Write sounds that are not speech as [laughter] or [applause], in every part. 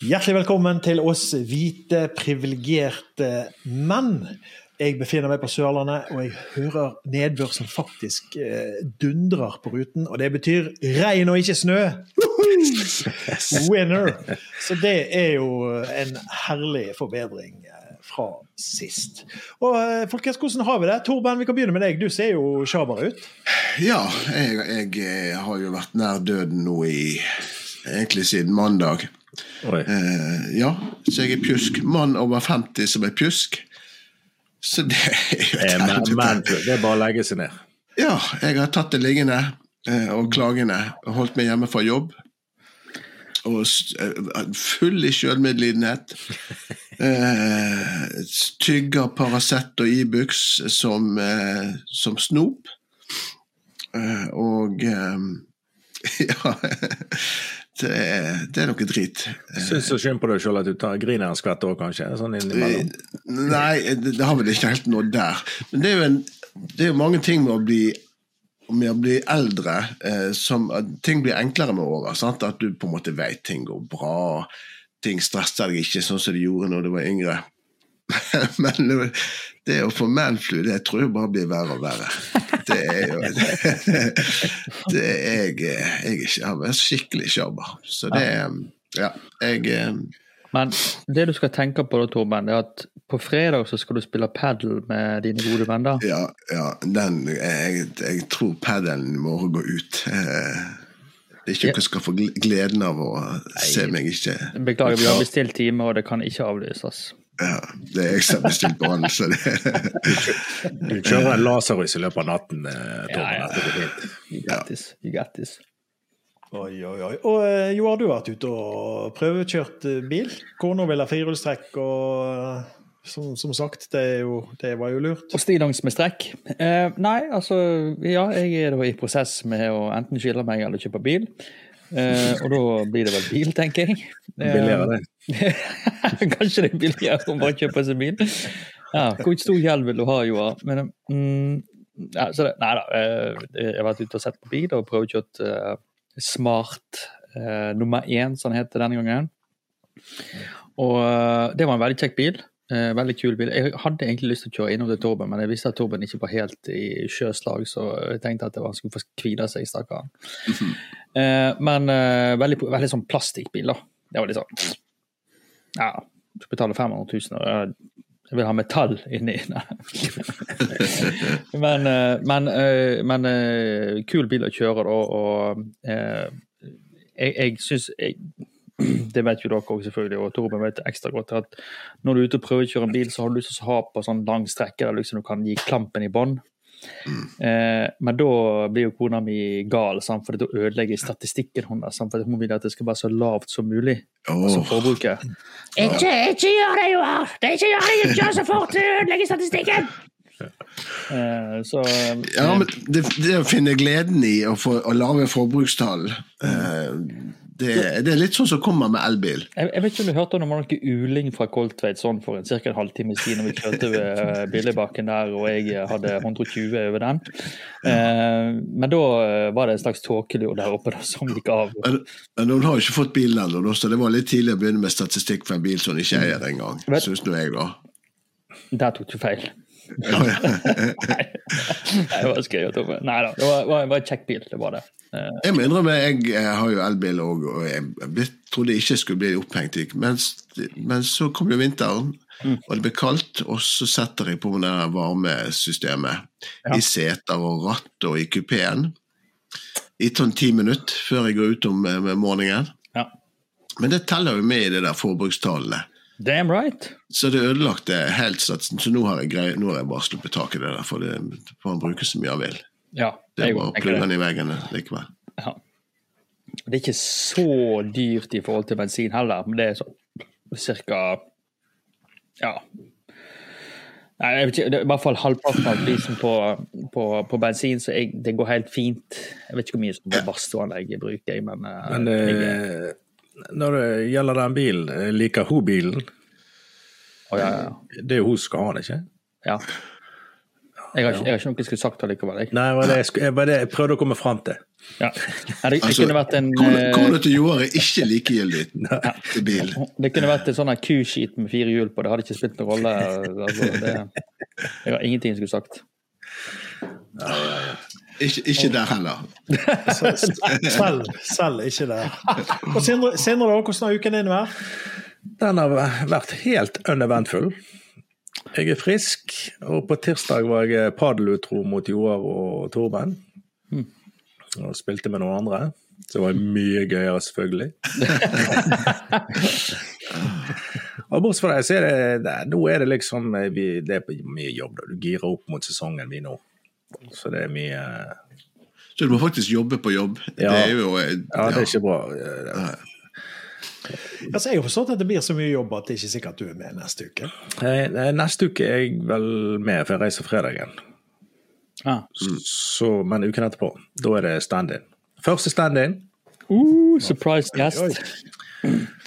Hjertelig velkommen til oss hvite, privilegerte menn. Jeg befinner meg på Sørlandet, og jeg hører nedbør som faktisk eh, dundrer på ruten. Og det betyr regn og ikke snø! Winner! Så det er jo en herlig forbedring eh, fra sist. Og eh, folkens, hvordan har vi det? Torben, vi kan begynne med deg. Du ser jo sjaber ut. Ja, jeg, jeg har jo vært nær døden nå i Egentlig siden mandag. Eh, ja, så jeg er pjusk. Mann over 50 som er pjusk. Så det er jo et Eh, helvete. men det er bare å legge seg ned. Ja, jeg har tatt det liggende eh, og klagende. Holdt meg hjemme fra jobb. Og eh, full i sjølmedlidenhet. [laughs] Eh, tygger Paracet og Ibux som, eh, som snop. Eh, og eh, [laughs] Ja. Det er, det er noe drit. Syns så synd på deg sjøl at du tar griner en skvett òg, kanskje? Sånn innimellom. Nei, det, det har vel ikke helt nådd der. Men det er jo, en, det er jo mange ting med å bli, med å bli eldre eh, som Ting blir enklere med åra. At du på en måte vet ting går bra. Ting stresser deg ikke sånn som de gjorde når du var yngre. [laughs] Men det- det å få manflu, det tror jeg bare blir verre og verre. Det er jo [laughs] det er jeg, jeg er sjarmer, er skikkelig sjarmer. Så det er Ja, jeg eh, Men det du skal tenke på da, Torben, er at på fredag så skal du spille padel med dine gode venner. Ja, ja den, jeg, jeg tror padelen må gå ut. Eh, Det er ikke jeg skal få gleden av å se meg ikke Beklager, vi har bestilt time, og det kan ikke avlyses. Ja, Det er jeg som har bestilt han, så det Du kjører en laserøys i løpet av natten, eh, Torben. Ja, ja. Dette. You got this. You got this. Oi, oi, oi. Og eh, Jo, har du vært ute og prøvekjørt eh, bil? Kona vil ha firehjulstrekk, og som, som sagt, det, er jo, det var jo lurt. Og stillongs med strekk? Eh, nei, altså Ja, jeg er da i prosess med å enten skille meg eller kjøpe bil. Eh, og da blir det vel bil, tenker jeg. Eh, Billigere, det. [laughs] Kanskje det er billigere å bare kjøpe seg bil. Ja, Hvor stor gjeld vil du ha? Men, mm, ja, det, nei da. eh, Jeg har vært ute og sett på bil og prøvekjørt uh, Smart eh, nummer én, som den heter denne gangen. Og eh, det var en veldig kjekk bil. Eh, veldig kul bil. Jeg hadde egentlig lyst til å kjøre innom til Torben, men jeg visste at Torben ikke var helt i sjøslag, så jeg tenkte at det var, han skulle få hvile seg, stakkaren. [laughs] Eh, men eh, veldig, veldig sånn plastikkbil, da. Det var litt sånn Ja, du betaler 500 000, og jeg, jeg vil ha metall inni. [laughs] [laughs] Men eh, men, eh, men eh, kul bil å kjøre, da, og eh, jeg, jeg syns [clears throat] det vet jo dere også selvfølgelig, og Torben vet ekstra godt, at når du er ute og prøver å kjøre en bil, så har du lyst til å ha på sånn lang strekke der liksom du kan gi klampen i bånn. Eh, men da blir jo kona mi gal, sant? for da ødelegger jeg statistikken hennes. For hun vil at det skal være så lavt som mulig som Åh, forbruket. Ikke, ikke gjør det, Joar! Det ikke gjør det, kjør så fort! Du ødelegger statistikken! Eh, så Ja, men det, det å finne gleden i å, få, å lave forbrukstall, eh, det, det er litt sånn som kommer med elbil. jeg, jeg vet ikke om du hørte om det var noe uling fra Koltveit sånn for en ca. en halvtime siden når vi kjørte ved eh, Billebakken der, og jeg hadde 120 over den. Eh, men da eh, var det en slags tåkelur der oppe da, som gikk av. Men, men hun har jo ikke fått bilen ennå, så det var litt tidlig å begynne med statistikk for en bil som hun ikke eier engang, syns nå jeg, da. Der tok du feil. Nei, det var skrevet tomme. Nei da, det var, var, var en kjekk bil. Det var det. Eh, Jeg må innrømme, jeg, jeg har jo elbil òg, og jeg, jeg trodde jeg ikke skulle bli opphengt. i- Men, men så kom jo vinteren, og det ble kaldt, og så setter jeg på det varmesystemet Ja. i seter og ratt og i kupeen i sånn ti minutter før jeg går ut om eh, morgenen. ja. Men det teller jo med i de der forbrukstallene. Damn right. Så det ødelagte helt satsen. Så nå har jeg, grei, nå har jeg bare sluppet tak i det der, for det får han bruke så mye han vil. Ja, Det jeg er bare å plugge den i veggen likevel. Ja. Det er ikke så dyrt i forhold til bensin heller, men det er sånn cirka Ja. Nei, jeg vet ikke, det er i hvert fall halvparten av prisen på, på, på bensin, så jeg, det går helt fint. Jeg vet ikke hvor mye som jeg badstueanlegget bruker jeg, men, eh, Men jeg, eh, når det gjelder den bilen, eh, liker hun bilen? Å, ja, ja, Det er jo hun som skal ha den, ikke? ja. Jeg har, ikke, jeg har ikke noe jeg skulle sagt allikevel. Jeg. Nei, det var det jeg, var det jeg prøvde å komme fram til. Ja. Nei, det, det Altså, kunne vært en Kona eh, til Joar er ikke likegyldig [laughs] til bil. Det kunne vært en sånn her kuskit med fire hjul på. Det hadde ikke spilt noen rolle. Altså, det, jeg har ingenting jeg skulle sagt. Ikke, ikke der heller. Selv, selv ikke der. Og Sindre, Sindre da, hvordan har uken din vært? Den har vært helt uneventfull. Jeg er frisk, og på tirsdag var jeg padelutro mot Joar og Torben. Og spilte med noen andre. Så det var mye gøyere, selvfølgelig. [laughs] og bortsett fra det, så er det, det Nå er det liksom vi, Det er mye jobb. da. Du girer opp mot sesongen vi nå. Så det er mye Så du må faktisk jobbe på jobb. Ja. Det er jo ja, Ja, det er ikke bra. Det- Altså, jeg har forstått at det blir så mye jobb at det ikke er sikkert du er med neste uke. Eh, Neste uke er jeg vel med, for jeg reiser fredagen. Ah. Så, men uken etterpå, da er det stand-in. Første stand-in. Uh, surprise guest.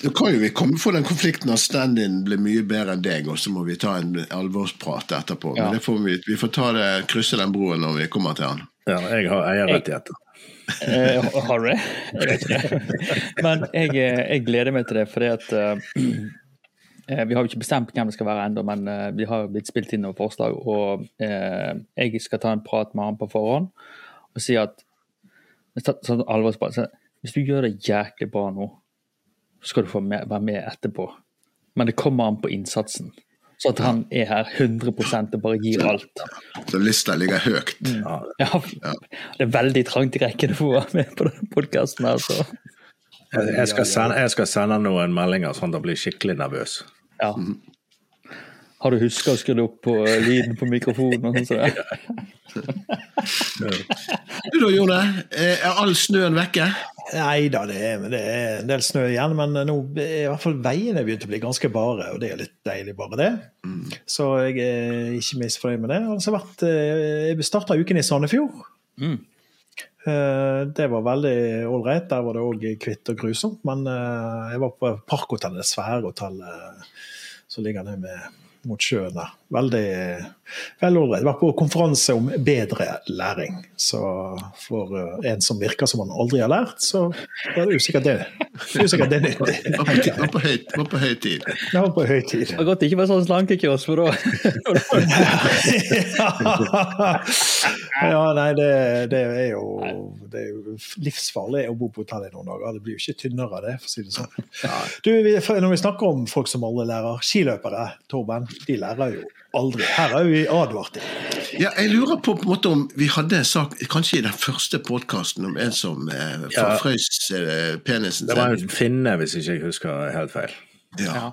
Så kan jo vi komme for den konflikten at stand-in blir mye bedre enn deg, og så må vi ta en alvorsprat etterpå. Ja. Men det får vi, vi får ta det, krysse den broen når vi kommer til den. Ja, jeg har eierrettigheter. Eh, har du det? Jeg vet ikke. Men jeg, eh, jeg gleder meg til det, fordi at eh, Vi har jo ikke bestemt hvem det skal være ennå, men eh, vi har blitt spilt inn noen forslag. Og eh, jeg skal ta en prat med han på forhånd og si at sånn alvorsprat, så, Hvis du gjør det jæklig bra nå, så skal du få med, være med etterpå. Men det kommer an på innsatsen. Så at han er her 100 og bare gir alt. Så lista ligger høyt. Ja, det er veldig trangt i rekken for å være med på denne podkasten. Altså. Jeg, jeg, skal sende, jeg skal sende noen meldinger sånn at jeg blir skikkelig nervøs. Ja. Har du huska å skru opp på lyden på mikrofonen? og sånn? [laughs] Du da, Jone. Eh, Er all snøen vekke? Nei da, det er, det er en del snø igjen, men nå er i hvert fall veiene begynt å bli ganske bare, og det er litt deilig, bare det. Så jeg er ikke misfornøyd med det. Altså, jeg eh, jeg starta uken i Sandefjord. Mm. Eh, Det var veldig ålreit. Der var det òg kvitt og grusomt. Men eh, jeg var på Parkhotellet, det svære hotellet som ligger ned mot sjøen der. Veldig ålreit. Jeg var på konferanse om bedre læring. Så for eh, en som virker som han aldri har lært, så var det usikkert det. usikkert er det nyttig. Var på, ti- var på, høy, var på høy tid. Det var på høy tid. Det var godt det ikke var sånn slankekurs, for da [laughs] ja, nei, det, det er jo det er jo livsfarlig å bo på hotell i noen dager. Det blir jo ikke tynnere av det, for å si det sånn. Du, når vi snakker om folk som alle lærer, skiløpere, Torben, de lærer jo aldri. Her er vi advart. Ja, jeg lurer på, på en måte om vi hadde en sak, kanskje i den første podkasten, om en som eh, Ja. frøs eh, penisen Det var sin. en finne, hvis ikke jeg husker helt feil. Ja.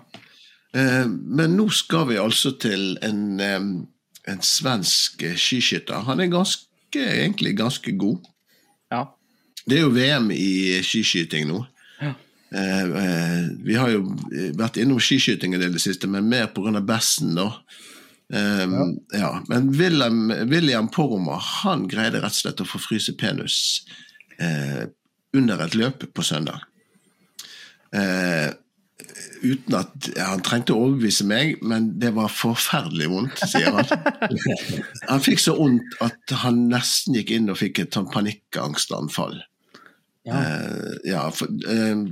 Eh, men nå skal vi altså til en, eh, en svensk eh, skiskytter. Han er ganske, egentlig ganske god. Ja. Det er jo VM i skiskyting nå. Ja. Eh, eh, vi har jo eh, vært innom skiskyting en del i det siste, men mer pga. Bessen, da. Eh, ja. Men William, William Poromaa han greide rett og slett å få fryse penis eh, under et løp på søndag. Eh, uten at ja, Han trengte å overbevise meg, men det var forferdelig vondt, sier han. [laughs] Han fikk så vondt at han nesten gikk inn og fikk et sånn panikkangstanfall. Ja. Eh, ja, for, eh,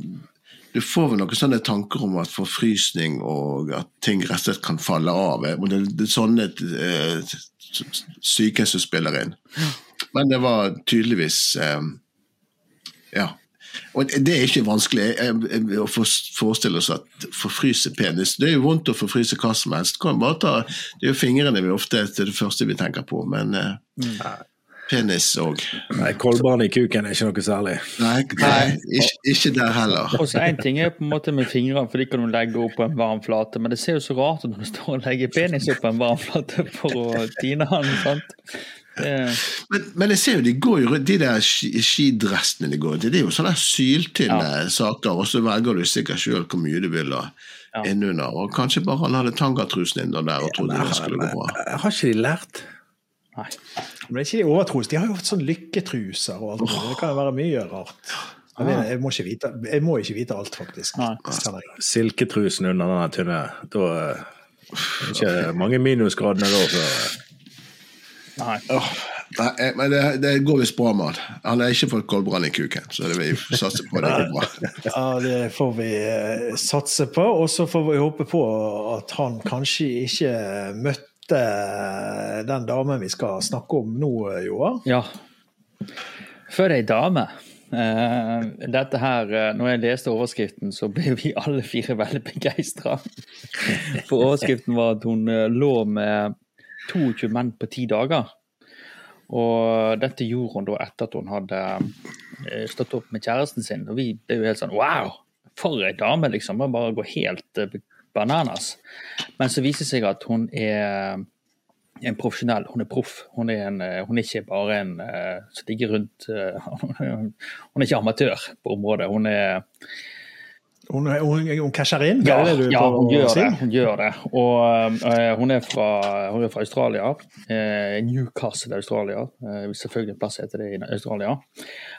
du får vel noen sånne tanker om at forfrysning og at ting rett og slett kan falle av. og Det, det er sånne eh, syke som spiller inn. Men det var tydeligvis eh, Ja. Og det er ikke vanskelig å forestille oss at forfryse penis Det er jo vondt å forfryse hva som helst. Kan bare ta, det er jo fingrene vi ofte er det første vi tenker på, men eh, penis òg. Nei, Kolbaren i kuken er ikke noe særlig. Nei, nei ikke, ikke der heller. Og så En ting er på en måte med fingrene, for de kan du legge opp på en varm flate, men det ser jo så rart ut når du står og legger penis opp på en varm flate for å tine den. sant? Yeah. Men, men jeg ser jo de går jo rundt, de der ski- skidressene de går rundt i, det er jo sånne syltynne saker, og så velger du sikkert sjøl hvor mye du vil ha Ja. innunder. Og kanskje bare han hadde tangatrusen innunder der og trodde det skulle gå bra. Har ikke de lært? nei. Men det er ikke de overtroiske. De har jo hatt sånn lykketruser og alt. Det kan jo være mye rart. Jeg, må ikke vite, jeg må ikke vite alt, faktisk. Nei. Silketrusen under den tynne. Da er er ikke mange minusgradene da. Så. Nei. Oh, nei, eh, men det, det går visst bra med han. Han har ikke fått koldbrann i kuken, så det vil vi satse på det går bra. [laughs] Ja, det får vi eh, satse på. Og så får vi håpe på at han kanskje ikke møtte den damen vi skal snakke om nå, Joar. Ja. For ei dame. Uh, dette her, uh, når jeg leste overskriften, så ble vi alle fire veldig begeistra. For overskriften var at hun uh, lå med 22 menn på ti dager. Og dette gjorde hun da etter at hun hadde eh, stått opp med kjæresten sin. Og vi ble jo helt sånn wow! For ei dame, liksom. man bare går helt eh, bananas. Men så viser det seg at hun er en profesjonell, hun er proff. Hun er, eh, hun er ikke bare en uh, som ligger rundt uh, [laughs] Hun er ikke amatør på området. Hun er Hun, hun, hun casher inn? Ja, det det ja hun, gjør si? det, hun gjør det. Og uh, hun, er fra, hun er fra Australia. Uh, Newcastle, Australia. Uh, selvfølgelig en plass heter det i Australia.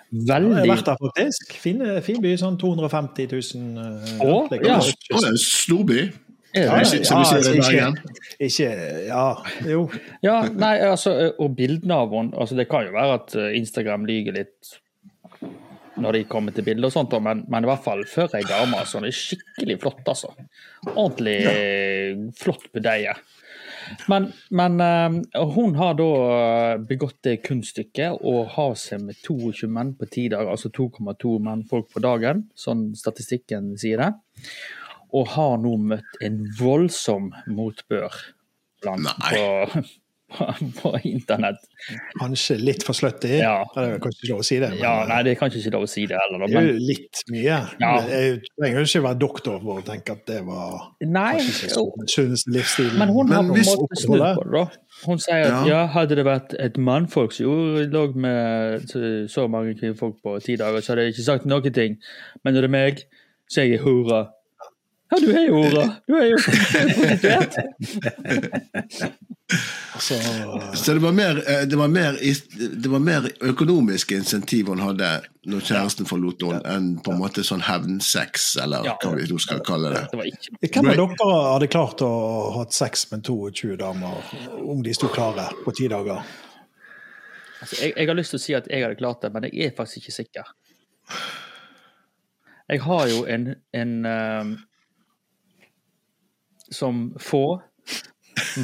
Jeg har vært der, faktisk. Fin, fin by. Sånn 250 000 uh, Å, ja. Er en storby. Ja, altså, Bergen. ikke, Ja, jo. Ja, nei, altså, og bildene av henne altså Det kan jo være at Instagram lyver litt når de kommer til bilder og sånt, men, men i hvert fall før ei dame. sånn, hun er skikkelig flott, altså. Ordentlig ja. flott budeie. Men, men uh, hun har da begått det kunststykket å ha seg med 22 menn på ti dager, altså 2,2 mennfolk på dagen, sånn statistikken sier det. Og har nå møtt en voldsom motbør blant på, [laughs] på, internett. Kanskje litt for slutty. Ja. Det er kanskje ikke lov å si det. Men, Ja, nei, det er kanskje ikke lov å si det heller, Men... det er jo litt mye. Ja. Jeg trenger jo ikke være doktor for å tenke at det var Nei, den sunneste. Men hun har Men på en måte snudd på det, da. Hun sier at Ja. ja, hadde det vært et mannfolk som lå med så- mange kvinnfolk på ti dager, så hadde jeg ikke sagt noen ting. Men når det er meg, så er jeg hora. Ja, du er jo hora. Du er jo [laughs] prostituert. [laughs] Så, Så det var mer, eh, det var mer, det var mer økonomiske insentiv hun hadde når kjæresten forlot henne, enn på en måte sånn hevnsex, eller Ja. hva vi nå skal kalle det. Det var ikke hvem av dere hadde klart å ha sex med 22 damer om de sto klare på ti dager? altså, jeg, jeg har lyst til å si at jeg hadde klart det, men jeg er faktisk ikke sikker. Jeg har jo en, en ehm, som få,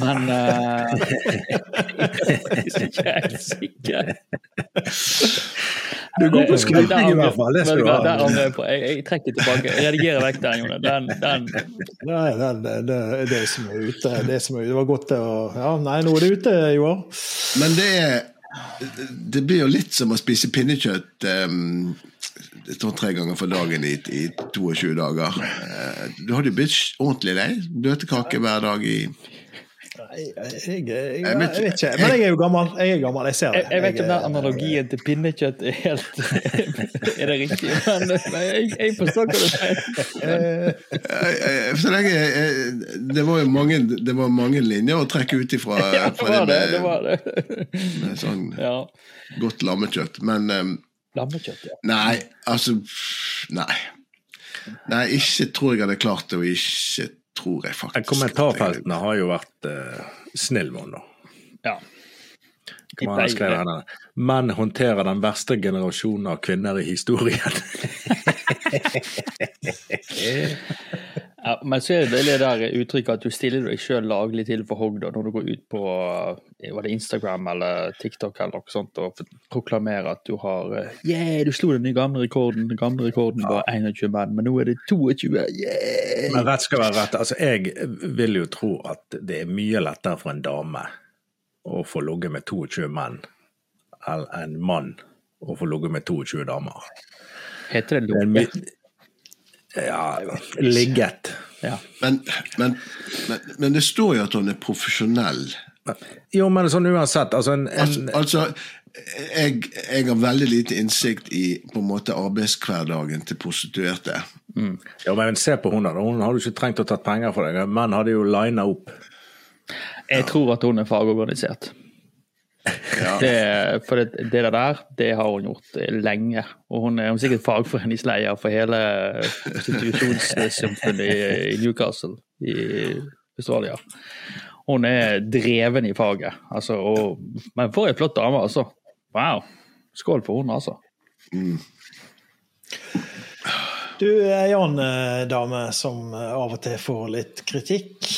men uh, Jeg er ikke helt sikker. Du går på skryting i hvert fall, det skal du ha. jeg. Jeg, jeg trekker tilbake. Jeg redigerer vekk den, Jone. Den, den. Nei, det, det, det er det som er ute. Det, som er, det var godt å Ja, nei, nå er det ute, Joar. Men det er Det blir jo litt som å spise pinnekjøtt um, tre ganger for dagen i, i 22 dager. Uh, du hadde jo blitt ordentlig lei. Bløtkake hver dag i jeg, jeg, jeg, Jeg vet- ikke. Men jeg er jo gammel. Jeg er gammel, jeg ser det. Jeg, vet ikke om den er- analogien til pinnekjøtt er helt [laughs] Er det riktig, men, jeg, forstår hva du sier. Eh, Eh, [laughs] eh, Så lenge eh, Det var jo mange, det var mange linjer å trekke ut ifra. [laughs] Ja, det var det. det, var det. med sånn Ja. godt lammekjøtt. Men um, Lammekjøtt, ja. nei, altså Nei. Nei, ikke tror jeg hadde klart det, og ikke tror jeg faktisk Kommentarfeltene har jo vært uh, snill med henne, da. ja. Menn håndterer den verste generasjonen av kvinner i historien. [laughs] [laughs] Ja, men så er det det der uttrykket at du stiller deg sjøl laglig til for hogg når du går ut på eh, var det Instagram eller TikTok eller noe sånt og proklamerer at du har eh, Yeah, du slo den gamle rekorden. Den gamle rekorden var 21 menn, men nå er det 22. Yeah! Men rett skal være rett. Altså, jeg vil jo tro at det er mye lettere for en dame å få ligget med 22 menn enn en mann å få ligget med 22 damer. Heter det my- Ja, ligget. Ja. Men, men, men, men det står jo at hun er profesjonell. Jo, men sånn uansett, altså en, Altså, en altså jeg, jeg har veldig lite innsikt i på en måte arbeidshverdagen til prostituerte. Ja, men se på hun da. Hun hadde jo ikke trengt å tatt penger for det. Menn hadde jo lina opp. Jeg tror at hun er fagorganisert. Ja. Det, for det, det der, det har hun gjort lenge. Og hun er, er sikkert fagforeningsleder for hele prostitusjonssamfunnet i, i Newcastle i Australia. Hun er dreven i faget. Altså, og, men for ei flott dame, altså. Wow. Skål for hun, altså. Du er jo en eh, dame som eh, av og til får litt kritikk.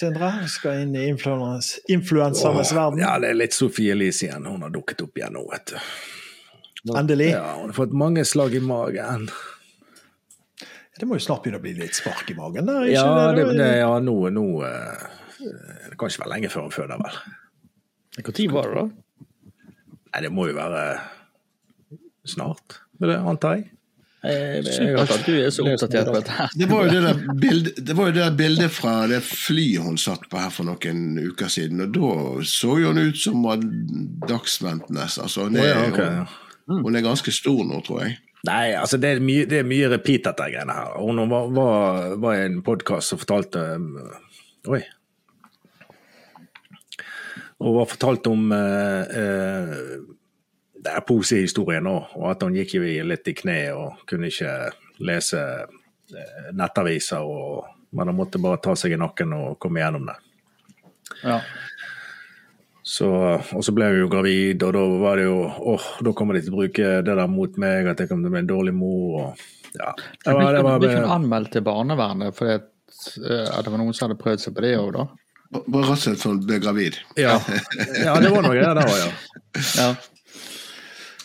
Sindre, vi skal inn i influens- influensernes verden. Ja, det er litt Sofie Elise igjen. Hun har dukket opp igjen nå, vet du. Endelig. Ja, hun har fått mange slag i magen. Det må jo snart begynne å bli litt spark i magen der? ikke Ja, det, det, det, ja nå, nå eh, Det kan ikke være lenge før hun føder, vel. Når var det, da? Nei, det må jo være snart, vil jeg anta. jeg. Jeg jeg ikke at du er så oppdatert på dette. her. Det var jo det der bildet, det var jo det der bildet fra det flyet hun satt på her for noen uker siden. Og da så jo hun ut som hun var dagsventende. Altså, hun, er, ja, ok, ja. hun, hun er ganske stor nå, tror jeg. Nei, altså det er mye, det er mye repeat, dette greiene her. Hun var, var, var i en podkast som fortalte um, Oi. Og var fortalt om uh, eh, det er historien også, og at han gikk jo litt i kne og kunne ikke lese eh, nettaviser. Og, men han måtte bare ta seg i nakken og komme gjennom det. Ja. Så, og så ble hun jo gravid, og da var det jo åh, da kommer de til å bruke det der mot meg, at jeg kommer til å bli en dårlig mor. og ja. Det var, det var, Blir ikke hun anmeldt til barnevernet fordi at, eh, at det var noen som hadde prøvd seg på det òg, da? Bare rett og slett ble gravid. ja. [laughs] ja, det var noe det der òg, ja. Ja.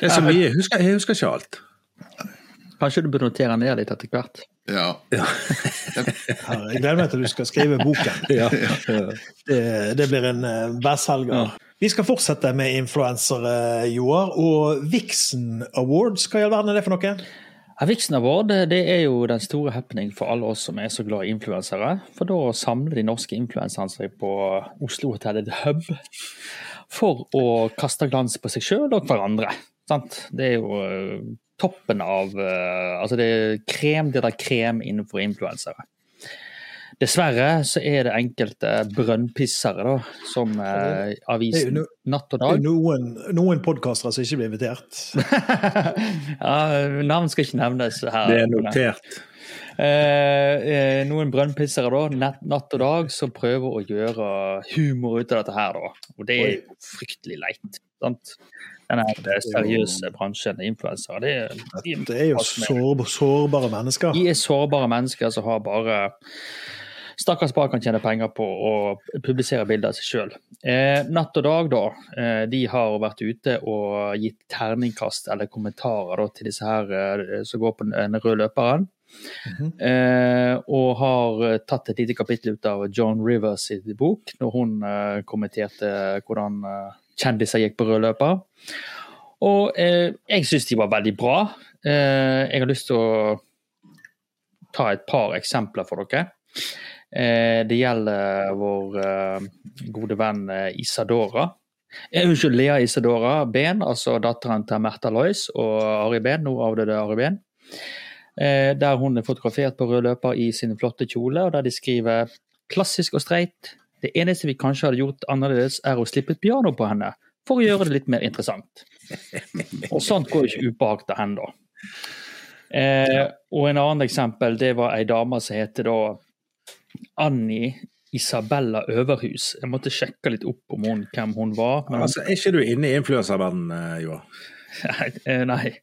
Det er så mye. Jeg husker, jeg husker ikke alt. Kanskje du bør notere ned litt etter hvert? Ja. ja. jeg gleder meg til du skal skrive boken. [laughs] Ja. Det, det blir en eh, Ja. Vi skal fortsette med influensere, Joar. Og Vixen Awards, hva i all verden er det for noe? Ja, Vixen Award det er jo den store happening for alle oss som er så glad i influensere. For da samler de norske influenserne seg på Oslo-hotellet The Hub for å kaste glans på seg sjøl og hverandre. Sant? Det er jo eh, toppen av eh, Altså det er krem det der krem innenfor influensere. Dessverre så er det enkelte brønnpissere da, som eh, avisen no- Natt og Det er Dag noen, noen podkastere som ikke blir invitert. [laughs] ja, Navn skal ikke nevnes her. Det er notert. Eh, eh, noen brønnpissere da, natt, natt og dag, som prøver å gjøre humor ut av dette her. da. Og det er fryktelig leit. sant? Den seriøse bransjen, influensere, det, er- de, Det er jo sår, sårbare mennesker. de er sårbare mennesker som har bare Stakkars bare kan tjene penger på å publisere bilder av seg sjøl. Eh, Natt og Dag da, eh, de har vært ute og gitt terningkast eller kommentarer da, til disse her eh, som går på den røde løperen. eh, og har eh, tatt et lite kapittel ut av John Rivers bok, når hun eh, kommenterte hvordan kjendiser gikk på rød løper. Og eh, jeg syns de var veldig bra. Eh, jeg har lyst til å ta et par eksempler for dere. Eh, det gjelder vår eh, gode venn eh, Isadora. Eh, Unnskyld, Lea Isadora Ben, altså datteren til Märtha Lois og Ari Ben, nå avdøde Ari. Eh, der hun er fotografert på rød løper i sin flotte kjole, og der de skriver 'klassisk og streit'. Det eneste vi kanskje hadde gjort annerledes, er å slippe et piano på henne, for å gjøre det litt mer interessant. Og sånt går jo ikke ubehag til henne, da. Eh, og en annen eksempel, det var ei dame som heter da Annie Isabella Øverhus. Jeg måtte sjekke litt opp om hun, hvem hun var. Men Altså, er ikke du inne i influenserverdenen, Joar? nei. eh, nei.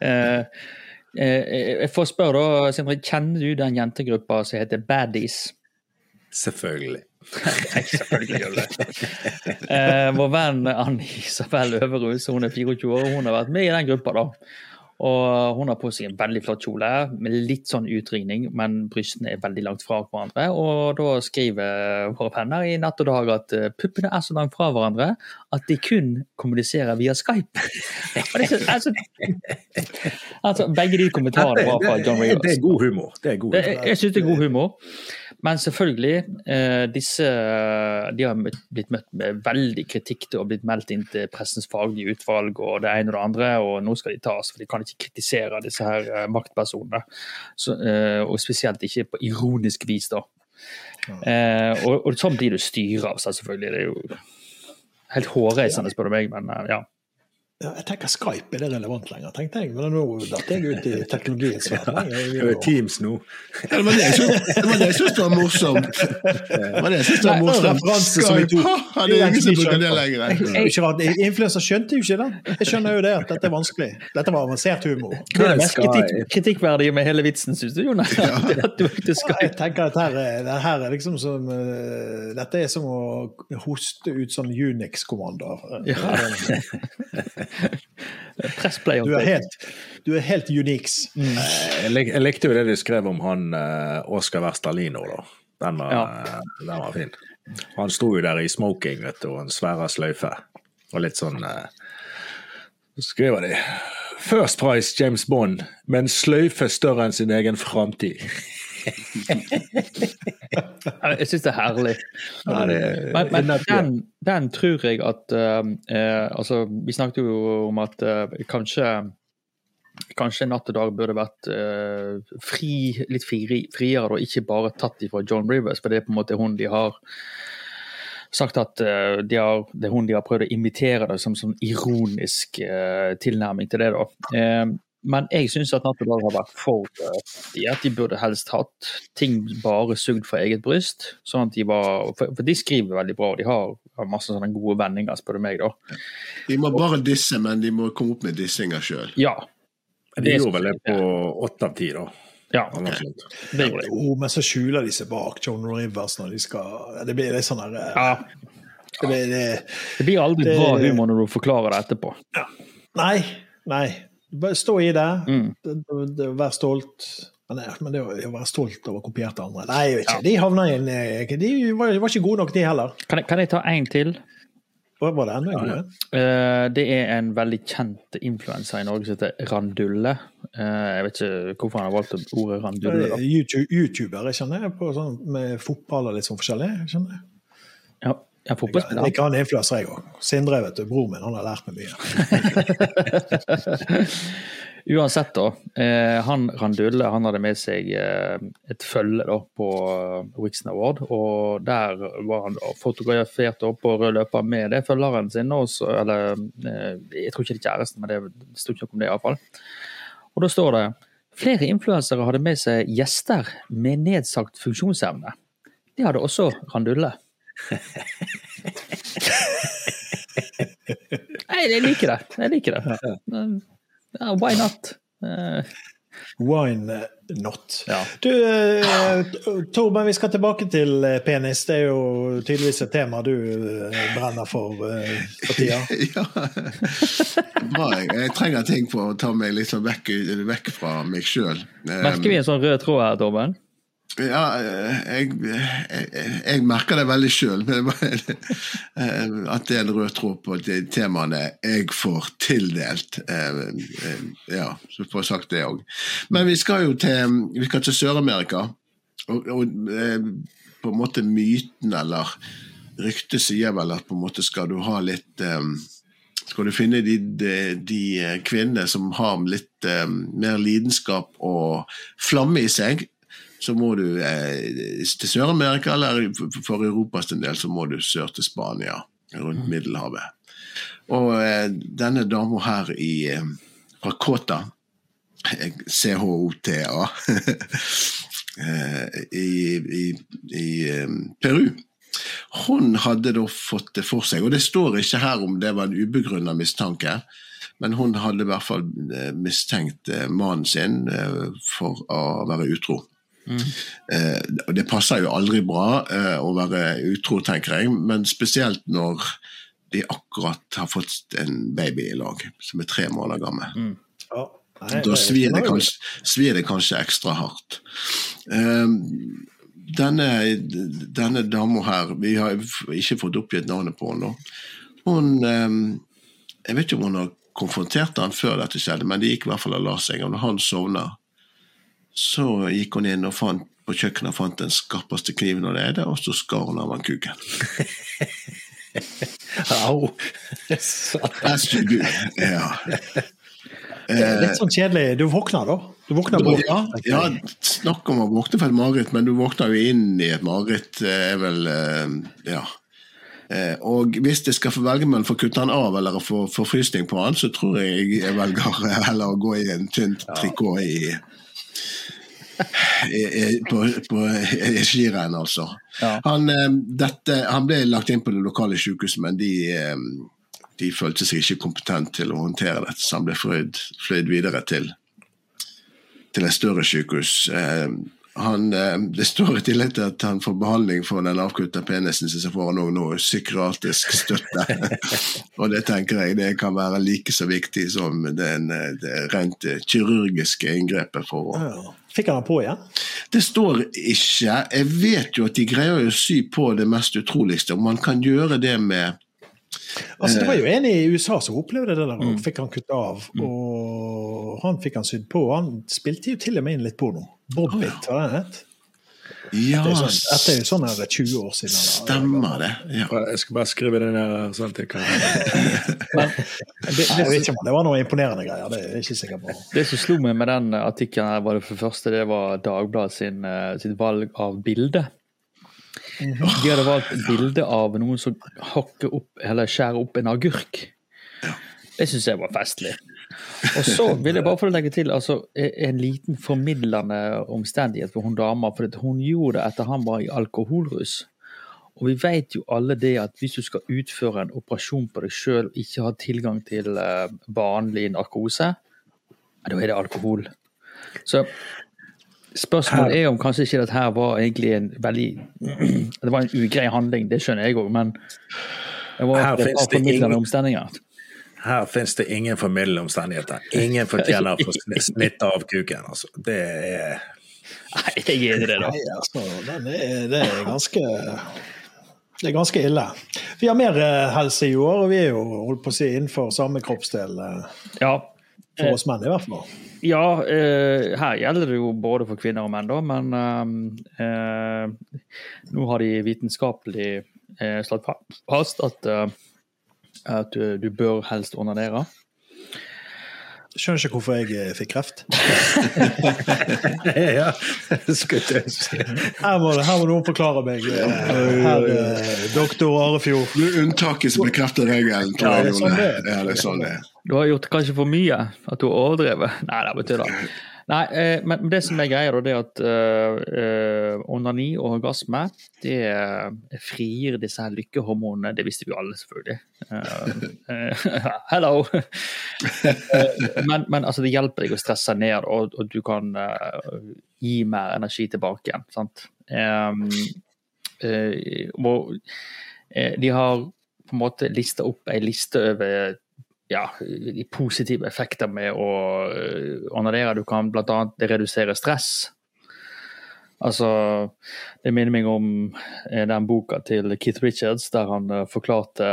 Eh, eh, jeg får spørre da, Sindre, kjenner du den jentegruppa som heter Baddies? Selvfølgelig. Nei, selvfølgelig gjør det. [laughs] Eh, vår venn Annie Isabel Øverhus, hun er 24 år, hun har vært med i den gruppa. da. Og Hun har på seg en veldig flott kjole med litt sånn utringning, men brystene er veldig langt fra hverandre. Og Da skriver våre venner i Natt og Dag at eh, puppene er så langt fra hverandre at de kun kommuniserer via Skype. Det, så- altså, altså, begge de kommentarene var fra John det, Rivers. det er god humor. Det er god humor. jeg jeg syns det er god humor. Men selvfølgelig, eh, disse de har blitt møtt med veldig kritikk og blitt meldt inn til pressens faglige utvalg og det ene og det andre, og nå skal de tas, for de kan ikke kritisere disse her eh, maktpersonene. Så, eh, og spesielt ikke på ironisk vis, da. Eh, og, og sånn blir du styret av seg, selvfølgelig. Det er jo helt hårreisende, spør du meg, men eh, ja. Ja, jeg tenker Skype, er det relevant lenger, tenkte jeg. Men nå datt jeg ut i [laughs] teknologiens verden. Det er Teams nå. Ja, det var det [laughs] var det jeg syntes var morsomt. Det var det jeg syntes var morsomt. Skype, som tok. Ha, det er ingen som bruker det lenger. Ikke rart, Influenser skjønte jo ikke det. Jeg skjønner jo det at dette er vanskelig. Dette var avansert humor. Det er det mest kritikk, kritikkverdige med hele vitsen, syns du, Jonas? Ja. [laughs] Jeg tenker at her er, det her er liksom som eh, Dette er som å hoste ut sånn Unix-kommandoer. [laughs] Pressplay. Du er helt, du er helt Unix. Jeg, lik, jeg likte jo det de skrev om han uh, Oskar Westerlino, da. Den var, Ja. den var fin. Han sto jo der i smoking vet du, og en svære sløyfe. Og litt sånn uh, skriver de First Price James Bond, men sløyfe større enn sin egen framtid. [laughs] Jeg syns det er herlig. Men, men den, den tror jeg at eh, eh, Altså, vi snakket jo om at eh, kanskje Kanskje Natt og dag burde vært uh, fri, litt fri, friere, og ikke bare tatt ifra John Rivers, for det er på en måte hun de har sagt at uh, de har, det er hun de har prøvd å imitere det som sånn ironisk uh, tilnærming til det. da. Eh, men jeg syns at Natt har vært for i at de burde helst hatt ting bare sugd fra eget bryst. sånn at de var, For, for de skriver veldig bra, og de har, masse sånne gode vendinger, spør du meg. da. De må bare disse, men de må komme opp med dissinger sjøl. Ja. De gjorde vel det på åtte av ti, da. Ja, Okay. det. Jo, men så skjuler de seg bak John Rivers når de skal Det blir litt sånn her eh, Ja, det blir, det, det blir aldri Det- bra humor når du forklarer det etterpå. Nei. Nei. Bare stå i det. Mm. Vær stolt. Men, det- men det å å være stolt over kopierte andre Nei, jeg vet ikke. De havna i en eh, De var, var ikke gode nok, de heller. Kan jeg, kan jeg ta én til? Hva var det enda en ja, ja. Eh, det er en veldig kjent influenser i Norge som heter Randulle. Eh, jeg vet ikke hvorfor han har valgt ordet Randulle. da. YouTube, YouTuber, jeg kjenner, på sånn, med fotball og litt sånn forskjellig. Jeg. Ja, ja fotballspiller. Jeg, jeg kan influenser, jeg òg. Sindre, vet du, bror min, han har lært meg mye. [laughs] Uansett, da. Eh, han Randulle han hadde med seg eh, et følge da, på eh, Wixon Award. Og der var han fotografert da, på rød løper med det følgeren sin. Også, eller eh, jeg tror ikke det er kjæresten, men det sto ikke noe om det iallfall. Og da står det flere influensere hadde med seg gjester med nedsatt funksjonsevne. Det hadde også Randulle. [laughs] Nei, jeg liker det. Jeg liker det. Ja, why not? Why Wine not. Ja. Du, eh, Torben, vi skal tilbake til eh, penis. Det er jo tydeligvis et tema du eh, brenner for eh, for tida. [laughs] Ja. Bra. Jeg, jeg trenger ting for å ta meg litt sånn vekk, vekk fra meg sjøl. Merker vi en sånn rød tråd her, Torben? Ja, jeg, jeg, jeg merker det veldig sjøl. At det er en rød tråd på de temaene jeg får tildelt. Eh, Ja, så får jeg sagt det òg. Men vi skal jo til, til Sør-Amerika. Og, og eh, på en måte myten eller ryktet sier vel at på en måte skal du ha litt eh, skal du finne de, de, de kvinnene som har litt mer lidenskap og flamme i seg, så må du eh, til Sør-Amerika, eller for Europas del så må du sør til Spania, rundt Middelhavet. Og eh, denne dama her i, fra Kota, CHOTA, [laughs] eh, i, i, i eh, Peru, hun hadde da fått det for seg, og det står ikke her om det var en ubegrunna mistanke, men hun hadde i hvert fall eh, mistenkt eh, mannen sin for å være utro. Eh, og det passer jo aldri bra eh, å være utro, tenker jeg, men spesielt når de akkurat har fått en baby i lag, som er tre måneder gammel. Ja. Nei, Da svir det, kanskje, svir det kanskje ekstra hardt. Eh, denne, denne dama her, vi har ikke fått oppgitt navnet på henne. nå. Hun Jeg vet ikke om hun har konfrontert han før dette skjedde, men det gikk i hvert fall og la seg. Og når han sovna, så gikk hun inn og fant på kjøkkenet og fant den skarpeste kniven hun eide, og så skar hun av han kuken. [laughs] Au! Ja. Det er Litt sånn kjedelig. Du våkner, da. Du våkner bort. Ja, ja, snakk om å våkne fra et mareritt, men du våkner jo inn i et mareritt. eh, er vel eh, Ja. Eh, og hvis jeg skal få velge mellom å få kutte den av eller få forfrysning på den, så tror jeg jeg velger heller å gå i en tynt trikot i på, på skirenn, altså. Ja. Han, eh, dette, han ble lagt inn på det lokale sykehuset, men de, eh, de følte seg ikke kompetent til å håndtere dette, så han ble fløyd, fløyd videre til, til et større sykehus. Eh, Han, eh, det står i tillegg til at han får behandling for den avkutta penisen, så får han òg noe psykiatrisk støtte. [laughs] og det tenker jeg det kan være like så viktig som den, eh, det rent eh, kirurgiske inngrepet for å. Fikk han den på igjen? det står ikke. Jeg vet jo at de greier å sy på det mest utroligste. Om man kan gjøre det med Altså, det var jo en i USA som opplevde det der, Mm. og fikk han kuttet av. Og han fikk han sydd på. Han spilte jo til og med inn litt porno. Bobbit, var det het? Ja, Det er sånn, dette er jo sånn her 20 år siden. eller- stemmer det. Ja. Jeg skal bare skrive det ned sånn at jeg kan Men det, Jeg vet det, ikke det var noen imponerende greier, det er jeg ikke sikker på. det som slo meg med den artikkelen, her var det for det første, det var Dagbladet sin, eh, sitt valg av bilde. De hadde valgt bilde av noen som hakker opp, eller skjærer opp en agurk. Det syns jeg var festlig. Og så vil jeg bare få legge til altså, en liten formidlende omstendighet for hun dama. For hun gjorde det etter han var i alkoholrus. Og vi vet jo alle det at hvis du skal utføre en operasjon på deg sjøl og ikke har tilgang til eh, vanlig narkose, da er det alkohol. Så spørsmålet er om kanskje ikke dette her var egentlig en veldig [clears throat] Det var en ugrei handling, det skjønner jeg òg, men det var Her et finnes formidlende ingen-. Her finnes det ingen formildende omstendigheter. Ingen fortjener å få [laughs] snitt av kuken. Altså. Det er Nei, jeg er enig i det, da. Nei, altså, den er, det er ganske det er ganske ille. Vi har mer eh, helse i år, og vi er jo holdt på å si innenfor samme kroppsdel. eh, Ja, For oss menn, i hvert fall. ja eh, her gjelder det jo både for kvinner og menn, da, men eh, eh, nå har de vitenskapelig eh, slått fast at, eh, at du, du bør helst onanere. Skjønner ikke hvorfor jeg eh, fikk kreft. [laughs] Ja. Her må, her må noen forklare meg. eh, Her, eh, doktor Arefjord. Det er Unntaket som bekrefter regelen, Ja, det er sånn det er. Ja, det er sånn det. Du har gjort kanskje for mye? At du har overdrevet? Nei, det betyr det. Nei, eh, men det som er greia, er at eh, eh, onani og orgasme det eh, frigir disse her lykkehormonene. Det visste vi alle, selvfølgelig. Eh, eh, [laughs] hello! Men, men altså, det hjelper deg å stresse ned, og, og du kan gi mer energi tilbake igjen. sant? Og de har på en måte lista opp ei liste over ja, positive effekter med å øh, onanere. Du kan bl.a. redusere stress. Altså, Det minner meg om eh, den boka til Keith Richards der han eh, forklarte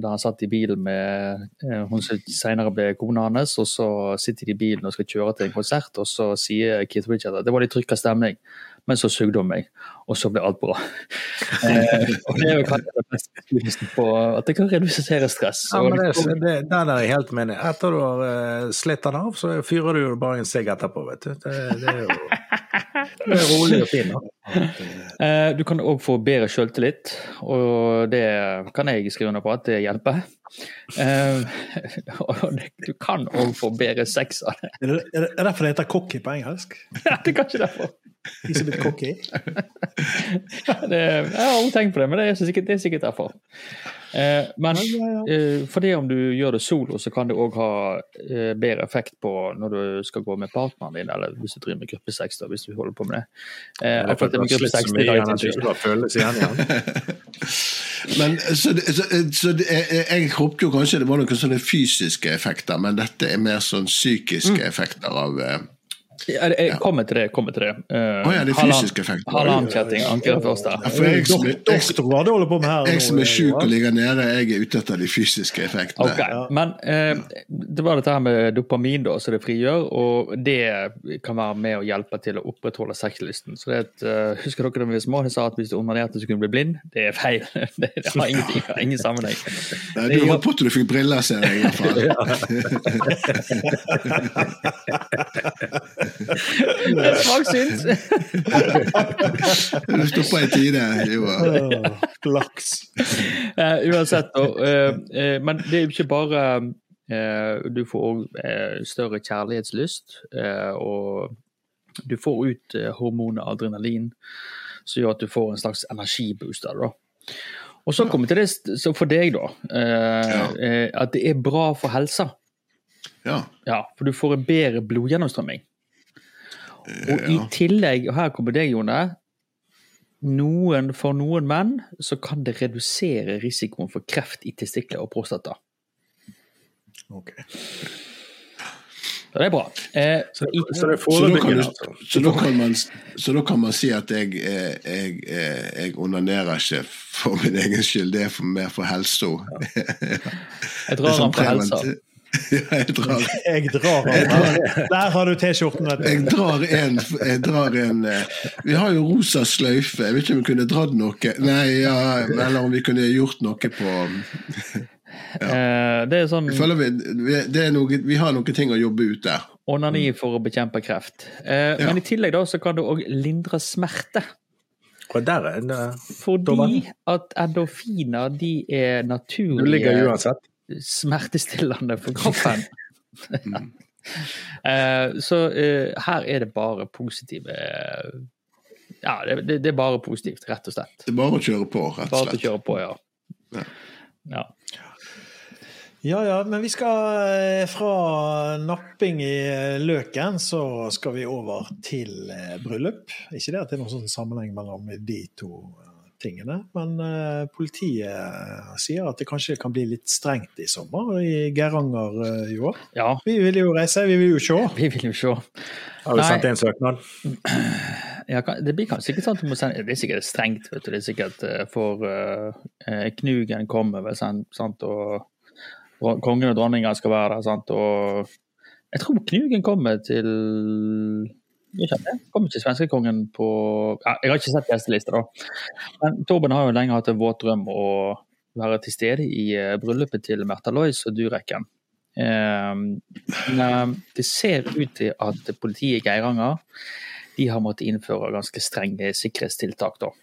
Da han satt i bilen med eh, hun som senere ble kona hans, og så sitter de i bilen og skal kjøre til en konsert, og så sier Keith Richards at det var litt trykka stemning, men så sugde hun meg, og så ble alt bra. [laughs] Eh, og Det er jo kanskje det beste beviset på at det kan redusere stress. Ja, men det, det, det, den er jeg helt enig. Etter du har uh, slitt den av, så fyrer du jo bare en sigg etterpå, vet du. Det, det er jo [laughs] det er rolig og fin. Eh, Du kan òg få bedre sjøltillit, og det kan jeg skrive under på at det hjelper. Eh, [laughs] Og du kan òg få bedre sex av det. Er det, er det er derfor det heter cocky på engelsk? Ja, det er kanskje derfor. A cocky. [laughs] Det, jeg har aldri tenkt på det, men det er sikkert, det er sikkert derfor. Eh, men eh, for det om du gjør det solo, så kan det òg ha eh, bedre effekt på når du skal gå med partneren din, eller hvis du driver med gruppesex, da, hvis du holder på med det. Eh, akkurat det med Slitt [laughs] så det mye igjen litt at du selv. ikke igjen. igjen. Men så, så, så jeg, jeg håpet jo kanskje det var noen sånne fysiske effekter, men dette er mer sånn psykiske effekter av eh, Ja, jeg kommer til det. kommer til det. Uh, oh, ja, det er fysisk fysiske effekter. Halvannen kjetting, anker først der. For jeg som, jeg, er det du på med her? jeg som er sjuk og ligger nede, jeg er ute etter de fysiske effektene. Ok, Men uh, det var dette her med dopamin da, som det frigjør, og det kan være med å hjelpe til å opprettholde sexlysten. Så det er et, uh, Husker dere da vi var små? Jeg sa at hvis du onanerte, så kunne du bli blind. Det er feil. Det, [laughs] det har ingenting, det har ingen sammenheng. Nei, Du på til du fikk briller, ser jeg i hvert fall. [laughs] [laughs] Det er svaksynt. Du stopper i tide, Joar. Åh, Flaks. Eh, uansett, uh, eh, eh, men det er jo ikke bare eh, Du får òg større kjærlighetslyst, eh, og du får ut hormonet adrenalin, som gjør at du får en slags energibooster. da. Og så kommer til det så for deg, da. at det er bra for helsa. Ja. Ja, for du får en bedre blodgjennomstrømming. Og i tillegg, og her kommer det, Jone, noen, for noen menn så kan det redusere risikoen for kreft i testikler og prostata. Ok. Så det er bra. Eh, Så, i, så det er Så da, kan forebyggende, du, altså. så, da kan man, så da kan man si at jeg, jeg, jeg, eh, jeg onanerer ikke for min egen skyld, det er for, mer for helsa. [laughs] jeg drar han på helsa. [laughs] Ja, jeg drar, Jeg drar av. Der har du T-skjorten. vet du. jeg drar en, jeg drar en eh, Vi har jo rosa sløyfe. Jeg vet ikke om vi kunne dratt noe Nei, ja, eller om vi kunne gjort noe på [laughs] ja. det er sånn vi, vi, det er noe, vi har noen ting å jobbe ut der. onani for å bekjempe kreft. Eh, Ja. Men i tillegg da, så kan du òg lindre smerte. Og der er det Fordi at endorfiner de er Du ligger uansett. Smertestillende for [laughs] kroppen. [laughs] Eh, så eh, her er det bare positive Ja, det, det, det er bare positivt, rett og slett. Det er bare å kjøre på, rett og slett. Bare å kjøre på, ja. Ja. ja. Ja, ja, men vi skal eh, fra napping i løken, så skal vi over til bryllup. Ikke det at det er noen sånn sammenheng mellom de to tingene, men uh, politiet sier at det kanskje kan bli litt strengt i sommer i Geiranger uh, i år. ja. Vi vil jo reise, vi vil jo se. [laughs] Vi vil jo se. Har du Nei. sendt inn søknad? [clears throat] Ja, det blir kanskje ikke sånn at du må sende Det er sikkert strengt, vet du. Det er sikkert eh, for eh, Knugen kommer vel, sant, og kongen og dronninga skal være der, sant, og Jeg tror Knugen kommer til Ikke han ikke svenskekongen på ja, Jeg har ikke sett gjestelista, da. Men Torben har jo lenge hatt en våt drøm å være til stede i eh, bryllupet til Märtha Lois og Durekken. Eh, men eh, det ser ut til at politiet i Geiranger de har måttet innføre ganske strenge sikkerhetstiltak. da.